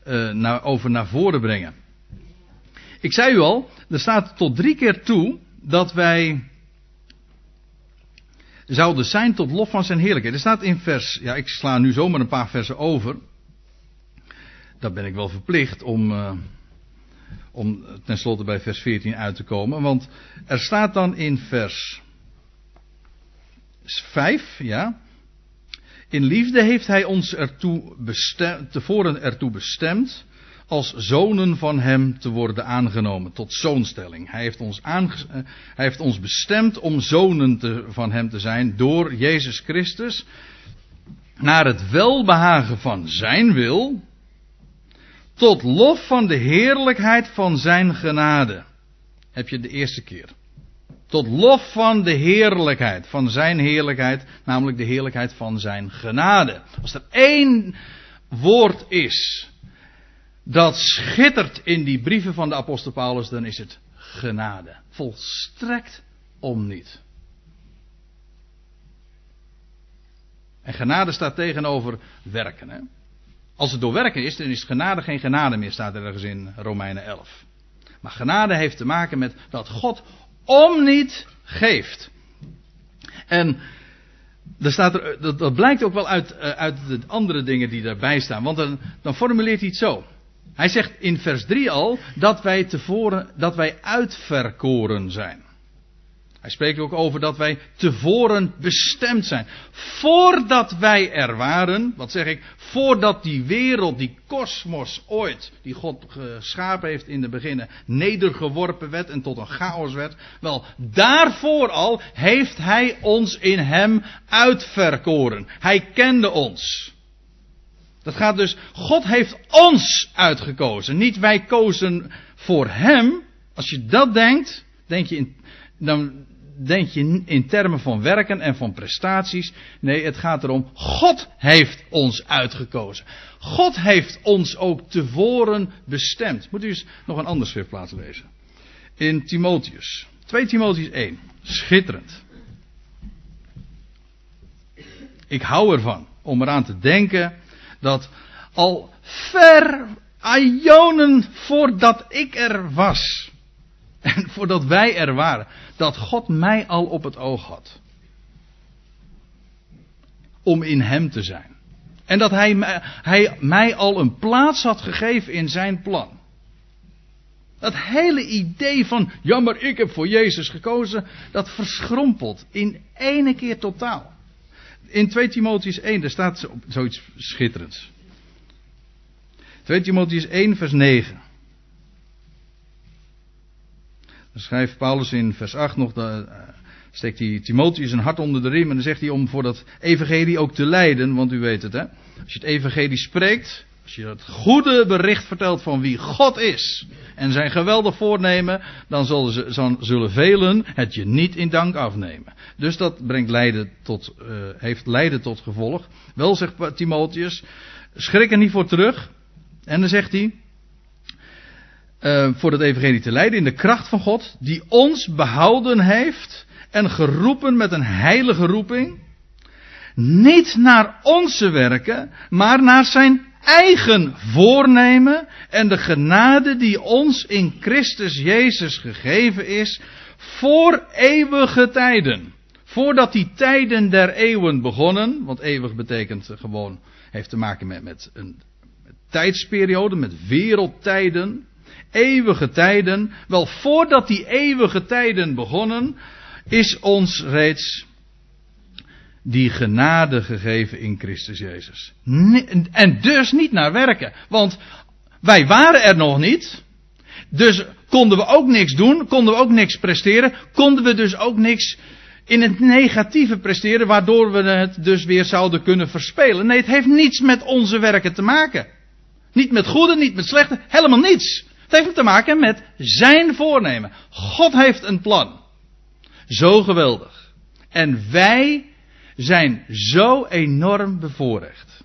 uh, naar, over naar voren brengen. Ik zei u al, er staat tot drie keer toe dat wij zouden zijn tot lof van zijn heerlijkheid. Er staat in vers, ja ik sla nu zomaar een paar versen over. Dat ben ik wel verplicht om, uh, om tenslotte bij vers 14 uit te komen. Want er staat dan in vers 5, ja. In liefde heeft hij ons ertoe bestemd, tevoren ertoe bestemd als zonen van hem te worden aangenomen, tot zoonstelling. Hij heeft ons, eh, heeft ons bestemd om zonen te, van hem te zijn door Jezus Christus, naar het welbehagen van zijn wil, tot lof van de heerlijkheid van zijn genade. Heb je de eerste keer. Tot lof van de heerlijkheid, van zijn heerlijkheid, namelijk de heerlijkheid van zijn genade. Als er één woord is dat schittert in die brieven van de apostel Paulus, dan is het genade. Volstrekt om niet. En genade staat tegenover werken. Hè? Als het door werken is, dan is genade geen genade meer, staat er ergens in Romeinen 11. Maar genade heeft te maken met dat God om niet geeft. En er staat er, dat, dat blijkt ook wel uit, eh, uit de andere dingen die daarbij staan. Want dan, dan formuleert hij het zo. Hij zegt in vers 3 al dat wij tevoren, dat wij uitverkoren zijn. Hij spreekt ook over dat wij tevoren bestemd zijn. Voordat wij er waren, wat zeg ik, voordat die wereld, die kosmos ooit, die God geschapen heeft in de beginnen, nedergeworpen werd en tot een chaos werd. Wel, daarvoor al heeft Hij ons in Hem uitverkoren. Hij kende ons. Dat gaat dus, God heeft ons uitgekozen. Niet wij kozen voor Hem. Als je dat denkt, denk je in, dan denk je in termen van werken en van prestaties. Nee, het gaat erom, God heeft ons uitgekozen. God heeft ons ook tevoren bestemd. Moet u eens nog een ander schriftplaats lezen. In Timotheus. 2 Timotheus 1. Schitterend. Ik hou ervan om eraan te denken dat al ver aionen voordat ik er was, en voordat wij er waren, dat God mij al op het oog had. Om in Hem te zijn. En dat hij, hij mij al een plaats had gegeven in zijn plan. Dat hele idee van, ja maar ik heb voor Jezus gekozen, dat verschrompelt in ene keer totaal. In 2 Timotheus 1, daar staat zoiets schitterends. 2 Timotheus 1 vers 9. Dan schrijft Paulus in vers 8 nog, de, uh, steekt hij Timotheus een hart onder de riem en dan zegt hij om voor dat evangelie ook te lijden, want u weet het hè. Als je het evangelie spreekt, als je het goede bericht vertelt van wie God is en zijn geweldig voornemen, dan zullen, ze, zullen velen het je niet in dank afnemen. Dus dat brengt lijden tot, uh, heeft lijden tot gevolg. Wel zegt Timotheus, schrik er niet voor terug. En dan zegt hij, uh, voor het evangelie te leiden in de kracht van God, die ons behouden heeft en geroepen met een heilige roeping. Niet naar onze werken, maar naar zijn eigen voornemen en de genade die ons in Christus Jezus gegeven is voor eeuwige tijden. Voordat die tijden der eeuwen begonnen, want eeuwig betekent gewoon, heeft te maken met, met een tijdsperiode, met wereldtijden eeuwige tijden, wel voordat die eeuwige tijden begonnen, is ons reeds die genade gegeven in Christus Jezus. En dus niet naar werken. Want wij waren er nog niet. Dus konden we ook niks doen, konden we ook niks presteren, konden we dus ook niks in het negatieve presteren, waardoor we het dus weer zouden kunnen verspelen. Nee, het heeft niets met onze werken te maken. Niet met goede, niet met slechte, helemaal niets. Het heeft te maken met zijn voornemen. God heeft een plan. Zo geweldig. En wij zijn zo enorm bevoorrecht.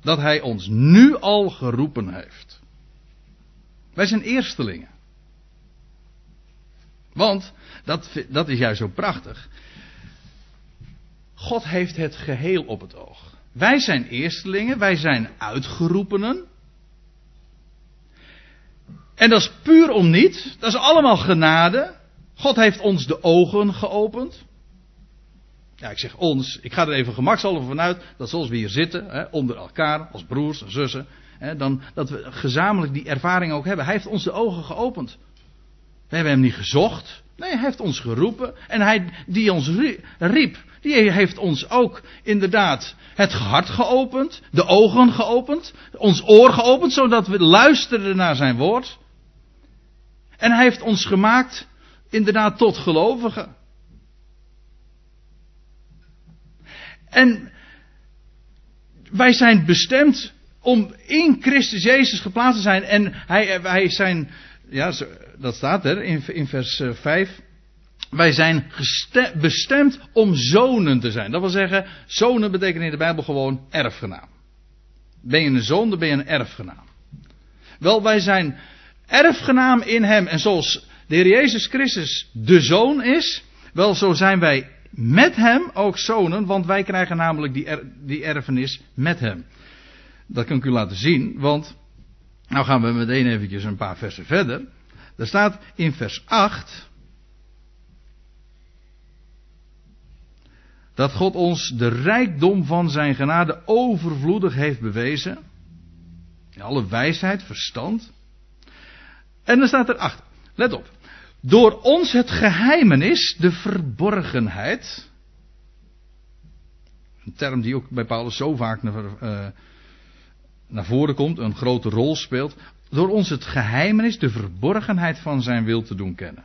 Dat hij ons nu al geroepen heeft. Wij zijn eerstelingen. Want, dat, dat is juist zo prachtig. God heeft het geheel op het oog. Wij zijn eerstelingen, wij zijn uitgeroepenen. En dat is puur om niet. Dat is allemaal genade. God heeft ons de ogen geopend. Ja, ik zeg ons. Ik ga er even gemakshalve vanuit dat zoals we hier zitten, hè, onder elkaar, als broers en zussen, hè, dan, dat we gezamenlijk die ervaring ook hebben. Hij heeft ons de ogen geopend. We hebben hem niet gezocht. Nee, hij heeft ons geroepen. En hij die ons riep, die heeft ons ook inderdaad het hart geopend, de ogen geopend, ons oor geopend, zodat we luisterden naar zijn woord. En hij heeft ons gemaakt inderdaad tot gelovigen. En wij zijn bestemd om in Christus Jezus geplaatst te zijn. En hij, wij zijn, ja, dat staat er in, in vers 5. Eh, wij zijn bestemd om zonen te zijn. Dat wil zeggen, zonen betekent in de Bijbel gewoon erfgenaam. Ben je een zoon, dan ben je een erfgenaam. Wel, wij zijn erfgenaam in hem. En zoals de Heer Jezus Christus de zoon is, wel zo zijn wij met hem ook zonen, want wij krijgen namelijk die, die erfenis met hem. Dat kan ik u laten zien, want nou gaan we meteen eventjes een paar versen verder. Er staat in vers 8 dat God ons de rijkdom van zijn genade overvloedig heeft bewezen. Alle wijsheid, verstand. En dan staat er achter, let op. Door ons het geheimenis, de verborgenheid. Een term die ook bij Paulus zo vaak naar, uh, naar voren komt, een grote rol speelt. Door ons het geheimenis, de verborgenheid van zijn wil te doen kennen.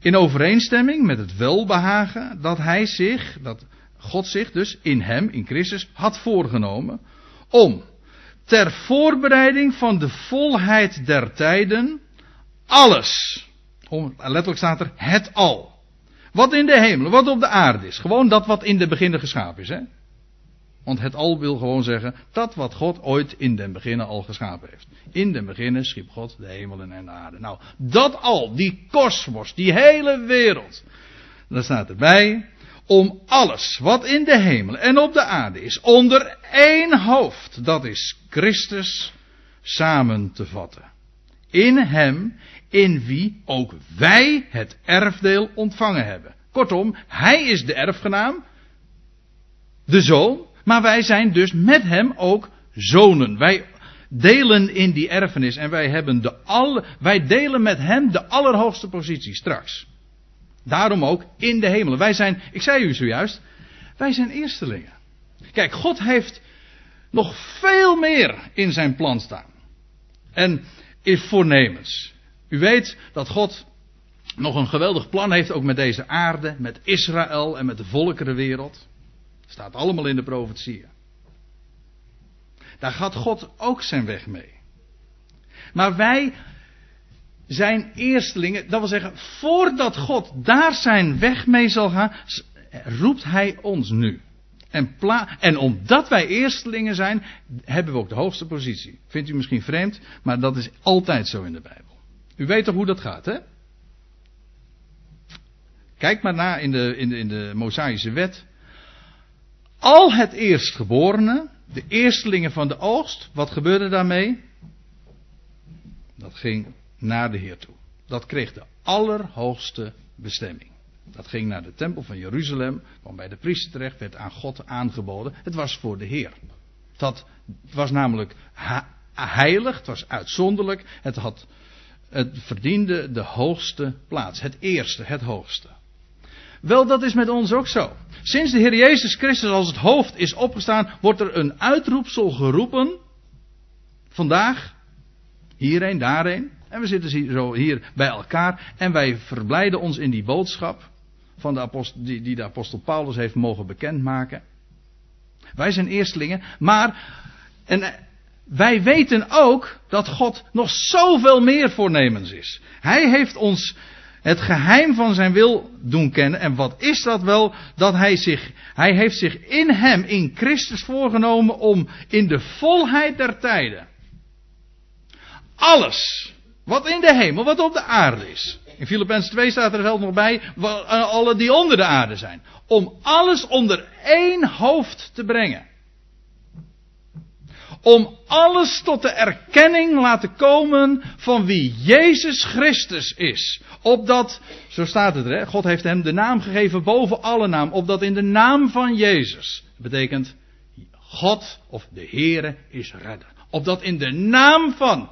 In overeenstemming met het welbehagen dat hij zich, dat God zich dus in hem, in Christus, had voorgenomen. Om ter voorbereiding van de volheid der tijden alles. Om, letterlijk staat er het al. Wat in de hemel, wat op de aarde is. Gewoon dat wat in de beginnen geschapen is. Hè? Want het al wil gewoon zeggen dat wat God ooit in den beginnen al geschapen heeft. In den beginnen schiep God de hemelen en de aarde. Nou, dat al, die kosmos, die hele wereld. Dan staat erbij, om alles wat in de hemel en op de aarde is, onder één hoofd, dat is Christus, samen te vatten. In hem, in wie ook wij het erfdeel ontvangen hebben. Kortom, hij is de erfgenaam, de zoon, maar wij zijn dus met hem ook zonen. Wij delen in die erfenis en wij hebben de alle, wij delen met hem de allerhoogste positie straks. Daarom ook in de hemelen. Wij zijn, ik zei u zojuist, wij zijn eerstelingen. Kijk, God heeft nog veel meer in zijn plan staan. En is voornemens. U weet dat God nog een geweldig plan heeft ook met deze aarde, met Israël en met de volkerenwereld. Staat allemaal in de profetieën. Daar gaat God ook zijn weg mee. Maar wij zijn eerstelingen, dat wil zeggen, voordat God daar zijn weg mee zal gaan, roept Hij ons nu. En, en omdat wij eerstelingen zijn, hebben we ook de hoogste positie. Vindt u misschien vreemd, maar dat is altijd zo in de Bijbel. U weet toch hoe dat gaat, hè? Kijk maar na in de, in de, in de Mosaïsche wet. Al het eerstgeborene, de eerstelingen van de oogst, wat gebeurde daarmee? Dat ging naar de Heer toe. Dat kreeg de allerhoogste bestemming. Dat ging naar de tempel van Jeruzalem, kwam bij de priester terecht, werd aan God aangeboden. Het was voor de Heer. Dat was namelijk heilig, het was uitzonderlijk, het, had, het verdiende de hoogste plaats. Het eerste, het hoogste. Wel, dat is met ons ook zo. Sinds de Heer Jezus Christus als het hoofd is opgestaan, wordt er een uitroepsel geroepen. Vandaag. Hierheen, daarheen. En we zitten zo hier bij elkaar. En wij verblijden ons in die boodschap. Van de apostel, die, die de apostel Paulus heeft mogen bekendmaken. Wij zijn eerstelingen. Maar. En wij weten ook dat God nog zoveel meer voornemens is. Hij heeft ons het geheim van zijn wil doen kennen. En wat is dat wel? Dat hij zich, hij heeft zich in hem, in Christus voorgenomen om in de volheid der tijden. Alles. Wat in de hemel, wat op de aarde is. In Filippenzen 2 staat er zelf nog bij, alle die onder de aarde zijn. Om alles onder één hoofd te brengen om alles tot de erkenning laten komen van wie Jezus Christus is. Opdat, zo staat het er, God heeft hem de naam gegeven boven alle naam, opdat in de naam van Jezus, dat betekent God of de Heere is redder. Opdat in de naam van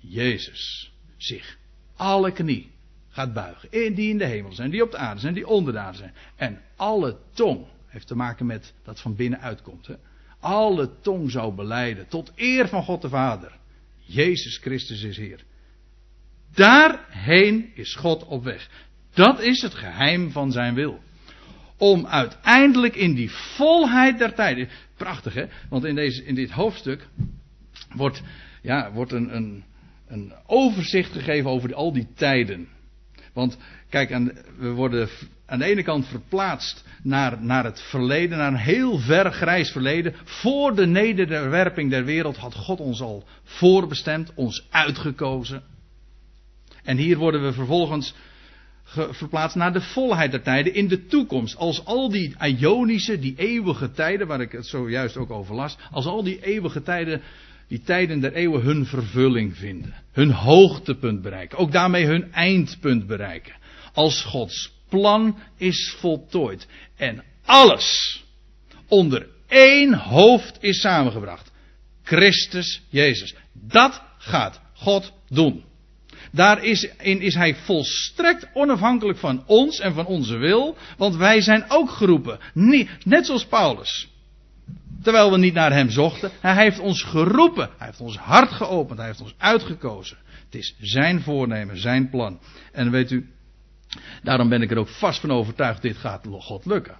Jezus zich alle knie gaat buigen. In die in de hemel zijn, die op de aarde zijn, die onder de aarde zijn. En alle tong heeft te maken met dat van binnen uitkomt. Hè? Alle tong zou beleiden. Tot eer van God de Vader. Jezus Christus is Heer. Daarheen is God op weg. Dat is het geheim van zijn wil. Om uiteindelijk in die volheid der tijden. Prachtig hè? Want in, deze, in dit hoofdstuk wordt, ja, wordt een, een, een overzicht gegeven over al die tijden. Want kijk, we worden aan de ene kant verplaatst naar, naar het verleden, naar een heel ver grijs verleden. Voor de nederwerping der wereld had God ons al voorbestemd, ons uitgekozen. En hier worden we vervolgens verplaatst naar de volheid der tijden in de toekomst. Als al die Ionische, die eeuwige tijden, waar ik het zojuist ook over las, als al die eeuwige tijden, die tijden der eeuwen hun vervulling vinden. Hun hoogtepunt bereiken. Ook daarmee hun eindpunt bereiken. Als Gods plan is voltooid. En alles onder één hoofd is samengebracht. Christus Jezus. Dat gaat God doen. Daarin is hij volstrekt onafhankelijk van ons en van onze wil, want wij zijn ook geroepen. Net zoals Paulus. Terwijl we niet naar hem zochten, hij heeft ons geroepen, hij heeft ons hart geopend, hij heeft ons uitgekozen. Het is zijn voornemen, zijn plan. En weet u, daarom ben ik er ook vast van overtuigd, dit gaat God lukken.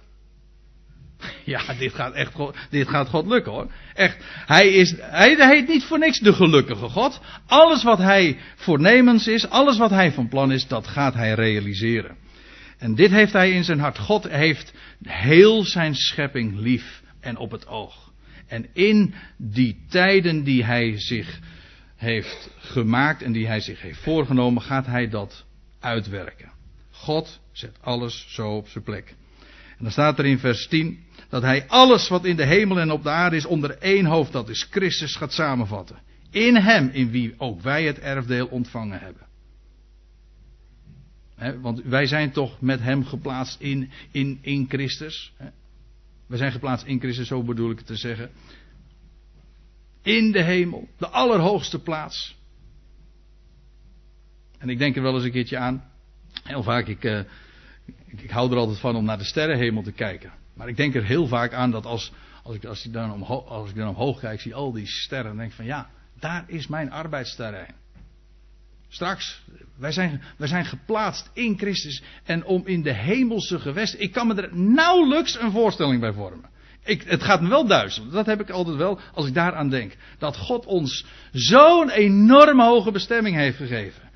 Ja, dit gaat echt dit gaat God lukken hoor. Echt, hij, is, hij heet niet voor niks de gelukkige God. Alles wat hij voornemens is, alles wat hij van plan is, dat gaat hij realiseren. En dit heeft hij in zijn hart. God heeft heel zijn schepping lief en op het oog. En in die tijden die hij zich heeft gemaakt en die hij zich heeft voorgenomen, gaat hij dat uitwerken. God zet alles zo op zijn plek. En dan staat er in vers 10 dat hij alles wat in de hemel en op de aarde is onder één hoofd, dat is Christus, gaat samenvatten. In hem, in wie ook wij het erfdeel ontvangen hebben. want wij zijn toch met hem geplaatst in, in, in Christus. Wij zijn geplaatst in Christus, zo bedoel ik het te zeggen. In de hemel, de allerhoogste plaats. En ik denk er wel eens een keertje aan. Heel vaak, ik, uh, ik, ik, hou er altijd van om naar de sterrenhemel te kijken. Maar ik denk er heel vaak aan dat als, als, ik, als, ik, dan omhoog, als ik dan omhoog kijk, zie al die sterren. En denk van ja, daar is mijn arbeidsterrein. Straks, wij zijn, wij zijn geplaatst in Christus. En om in de hemelse gewesten. Ik kan me er nauwelijks een voorstelling bij vormen. Ik, het gaat me wel duizelen. Dat heb ik altijd wel als ik daaraan denk. Dat God ons zo'n enorme hoge bestemming heeft gegeven.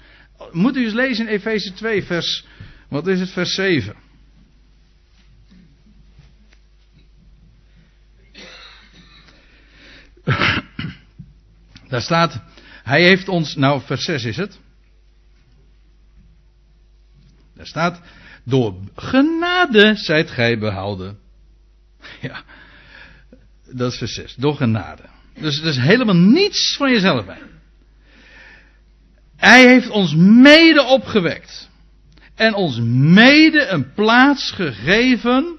Moet u eens lezen in Efeze 2, vers. Wat is het, vers 7. Daar staat, hij heeft ons, nou vers 6 is het. Daar staat, door genade zijt gij behouden. Ja, dat is vers 6, door genade. Dus er is helemaal niets van jezelf bij. Hij heeft ons mede opgewekt. En ons mede een plaats gegeven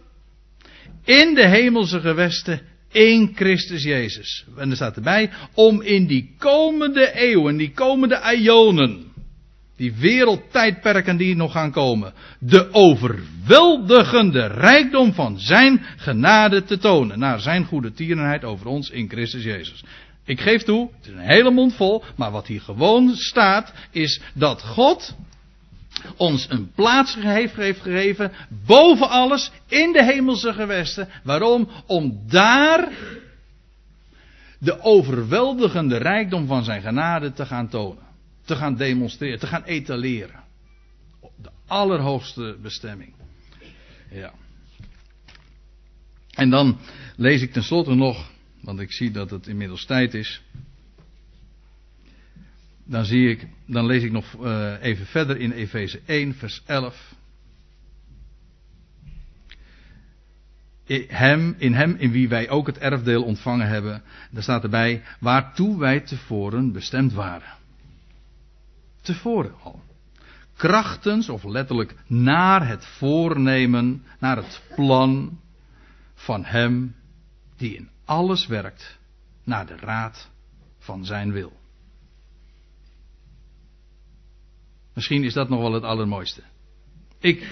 in de hemelse gewesten in Christus Jezus. En er staat erbij, om in die komende eeuwen, die komende ionen, die wereldtijdperken die nog gaan komen, de overweldigende rijkdom van zijn genade te tonen, naar zijn goede tierenheid over ons in Christus Jezus. Ik geef toe, het is een hele mond vol, maar wat hier gewoon staat, is dat God ons een plaats heeft gegeven boven alles in de hemelse gewesten. Waarom? Om daar de overweldigende rijkdom van zijn genade te gaan tonen. Te gaan demonstreren, te gaan etaleren. De allerhoogste bestemming. Ja. En dan lees ik tenslotte nog, want ik zie dat het inmiddels tijd is dan zie ik, dan lees ik nog uh, even verder in Efeze 1, vers 11. In hem, in hem, in wie wij ook het erfdeel ontvangen hebben. Daar staat erbij, waartoe wij tevoren bestemd waren. Tevoren al. Krachtens, of letterlijk naar het voornemen, naar het plan van hem die in alles werkt, naar de raad van zijn wil. Misschien is dat nog wel het allermooiste. Ik,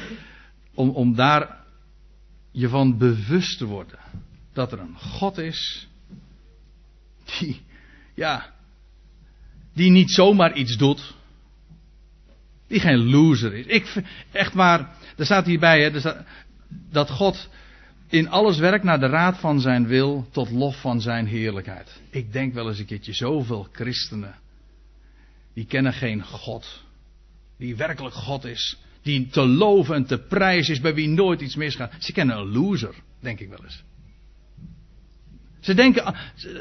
om, om daar je van bewust te worden dat er een God is die, ja, die niet zomaar iets doet. Die geen loser is. Ik, echt waar, er staat hierbij hè, dat God in alles werkt naar de raad van zijn wil tot lof van zijn heerlijkheid. Ik denk wel eens een keertje zoveel christenen. Die kennen geen God die werkelijk God is, die te loven en te prijzen is, bij wie nooit iets misgaat. Ze kennen een loser, denk ik wel eens. Ze denken,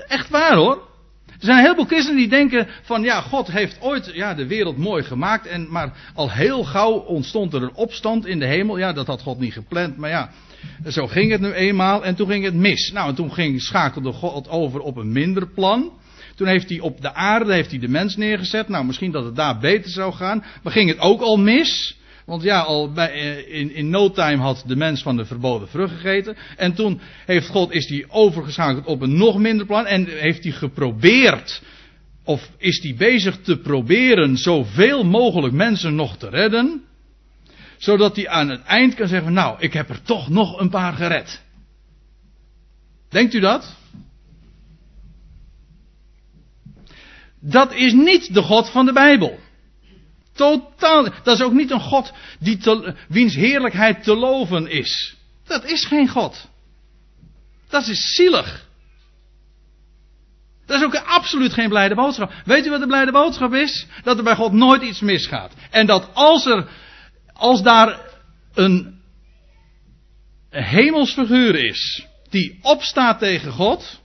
echt waar hoor. Er zijn een heleboel christenen die denken van ja, God heeft ooit ja, de wereld mooi gemaakt. En, maar al heel gauw ontstond er een opstand in de hemel. Ja, dat had God niet gepland. Maar ja, zo ging het nu eenmaal. En toen ging het mis. Nou, en toen ging, schakelde God over op een minder plan. Toen heeft hij op de aarde heeft hij de mens neergezet. Nou, misschien dat het daar beter zou gaan. Maar ging het ook al mis? Want ja, al bij, eh, in, in no time had de mens van de verboden vrucht gegeten. En toen heeft God, is hij overgeschakeld op een nog minder plan. En heeft hij geprobeerd, of is hij bezig te proberen zoveel mogelijk mensen nog te redden. Zodat hij aan het eind kan zeggen, nou, ik heb er toch nog een paar gered. Denkt u dat? Dat is niet de God van de Bijbel. Totaal. Dat is ook niet een God die wiens heerlijkheid te loven is. Dat is geen God. Dat is zielig. Dat is ook absoluut geen blijde boodschap. Weet u wat de blijde boodschap is? Dat er bij God nooit iets misgaat. En dat als er, als daar een hemelsfiguur is die opstaat tegen God,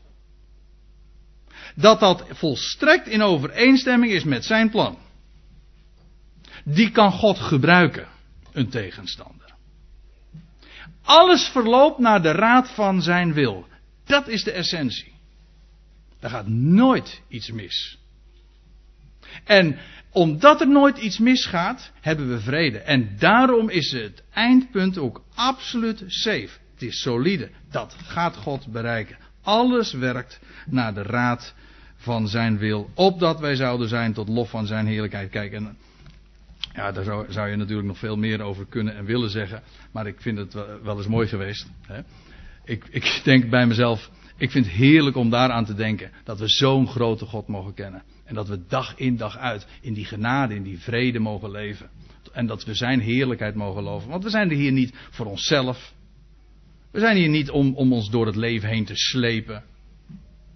dat dat volstrekt in overeenstemming is met zijn plan. Die kan God gebruiken, een tegenstander. Alles verloopt naar de raad van zijn wil. Dat is de essentie. Er gaat nooit iets mis. En omdat er nooit iets misgaat, hebben we vrede. En daarom is het eindpunt ook absoluut safe. Het is solide. Dat gaat God bereiken. Alles werkt naar de raad van zijn wil. Opdat wij zouden zijn tot lof van zijn heerlijkheid. Kijk, en ja, daar zou, zou, je natuurlijk nog veel meer over kunnen en willen zeggen. Maar ik vind het wel, eens mooi geweest. Hè? Ik, ik denk bij mezelf, ik vind het heerlijk om daaraan te denken. Dat we zo'n grote God mogen kennen. En dat we dag in dag uit in die genade, in die vrede mogen leven. En dat we zijn heerlijkheid mogen loven. Want we zijn er hier niet voor onszelf. We zijn hier niet om, om ons door het leven heen te slepen.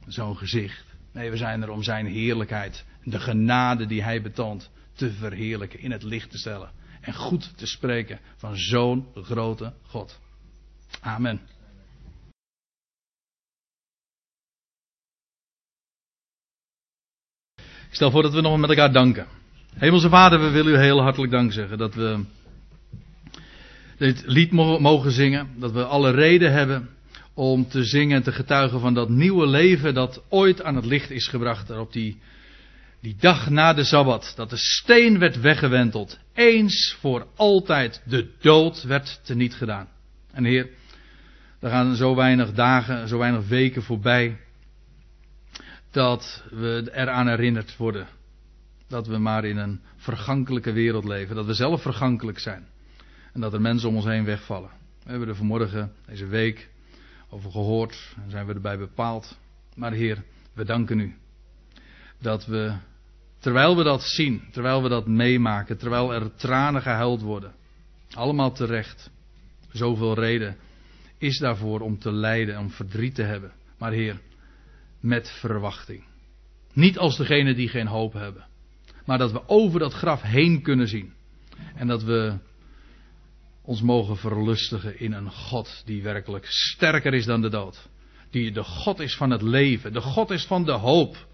Zo'n gezicht. Nee, we zijn er om zijn heerlijkheid. De genade die hij betoont te verheerlijken, in het licht te stellen. En goed te spreken van zo'n grote God. Amen. Ik stel voor dat we nog met elkaar danken. Hemelse Vader, we willen u heel hartelijk dank zeggen dat we dit lied mogen zingen. Dat we alle reden hebben om te zingen en te getuigen van dat nieuwe leven dat ooit aan het licht is gebracht. Op die die dag na de Sabbat, dat de steen werd weggewenteld, eens voor altijd de dood werd teniet gedaan. En Heer, er gaan zo weinig dagen, zo weinig weken voorbij, dat we eraan herinnerd worden dat we maar in een vergankelijke wereld leven, dat we zelf vergankelijk zijn en dat er mensen om ons heen wegvallen. We hebben er vanmorgen, deze week, over gehoord en zijn we erbij bepaald. Maar Heer, we danken u dat we, terwijl we dat zien, terwijl we dat meemaken, terwijl er tranen gehuild worden, allemaal terecht, zoveel reden is daarvoor om te lijden, om verdriet te hebben. Maar Heer, met verwachting. Niet als degene die geen hoop hebben, maar dat we over dat graf heen kunnen zien. En dat we ons mogen verlustigen in een God die werkelijk sterker is dan de dood. Die de God is van het leven, de God is van de hoop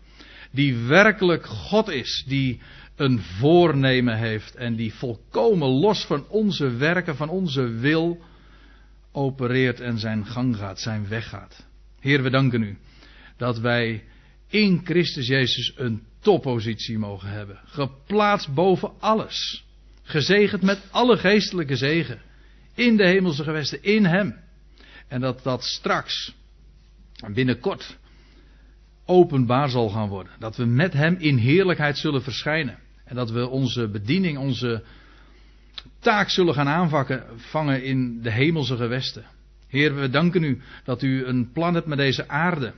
die werkelijk God is, die een voornemen heeft en die volkomen los van onze werken, van onze wil opereert en zijn gang gaat, zijn weg gaat. Heer, we danken u dat wij in Christus Jezus een toppositie mogen hebben, geplaatst boven alles, gezegend met alle geestelijke zegen, in de hemelse gewesten, in Hem. En dat dat straks, binnenkort, openbaar zal gaan worden. Dat we met Hem in heerlijkheid zullen verschijnen. En dat we onze bediening, onze taak zullen gaan aanvakken, vangen in de hemelse gewesten. Heer, we danken u dat u een plan hebt met deze aarde.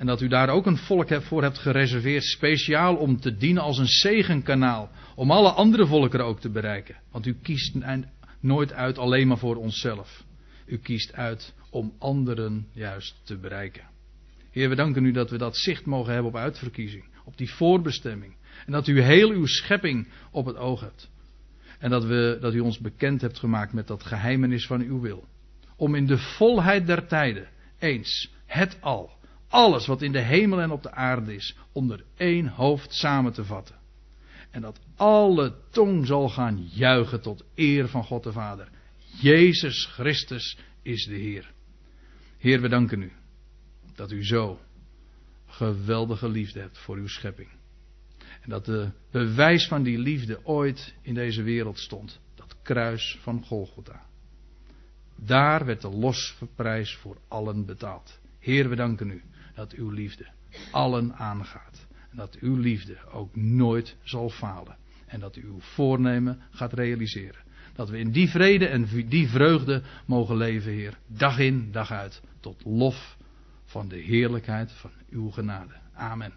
En dat u daar ook een volk voor hebt gereserveerd, speciaal om te dienen als een zegenkanaal. Om alle andere volkeren ook te bereiken. Want u kiest nooit uit alleen maar voor onszelf. U kiest uit om anderen juist te bereiken. Heer, we danken u dat we dat zicht mogen hebben op uitverkiezing, op die voorbestemming. En dat u heel uw schepping op het oog hebt. En dat, we, dat u ons bekend hebt gemaakt met dat geheimenis van uw wil. Om in de volheid der tijden eens het al alles wat in de hemel en op de aarde is onder één hoofd samen te vatten. En dat alle tong zal gaan juichen tot eer van God de Vader. Jezus Christus is de Heer. Heer, we danken u dat u zo geweldige liefde hebt voor uw schepping. En dat de bewijs van die liefde ooit in deze wereld stond. Dat kruis van Golgotha. Daar werd de losprijs voor allen betaald. Heer, we danken u dat uw liefde allen aangaat. En dat uw liefde ook nooit zal falen. En dat u uw voornemen gaat realiseren. Dat we in die vrede en die vreugde mogen leven, Heer. Dag in, dag uit. Tot lof van de heerlijkheid van uw genade. Amen.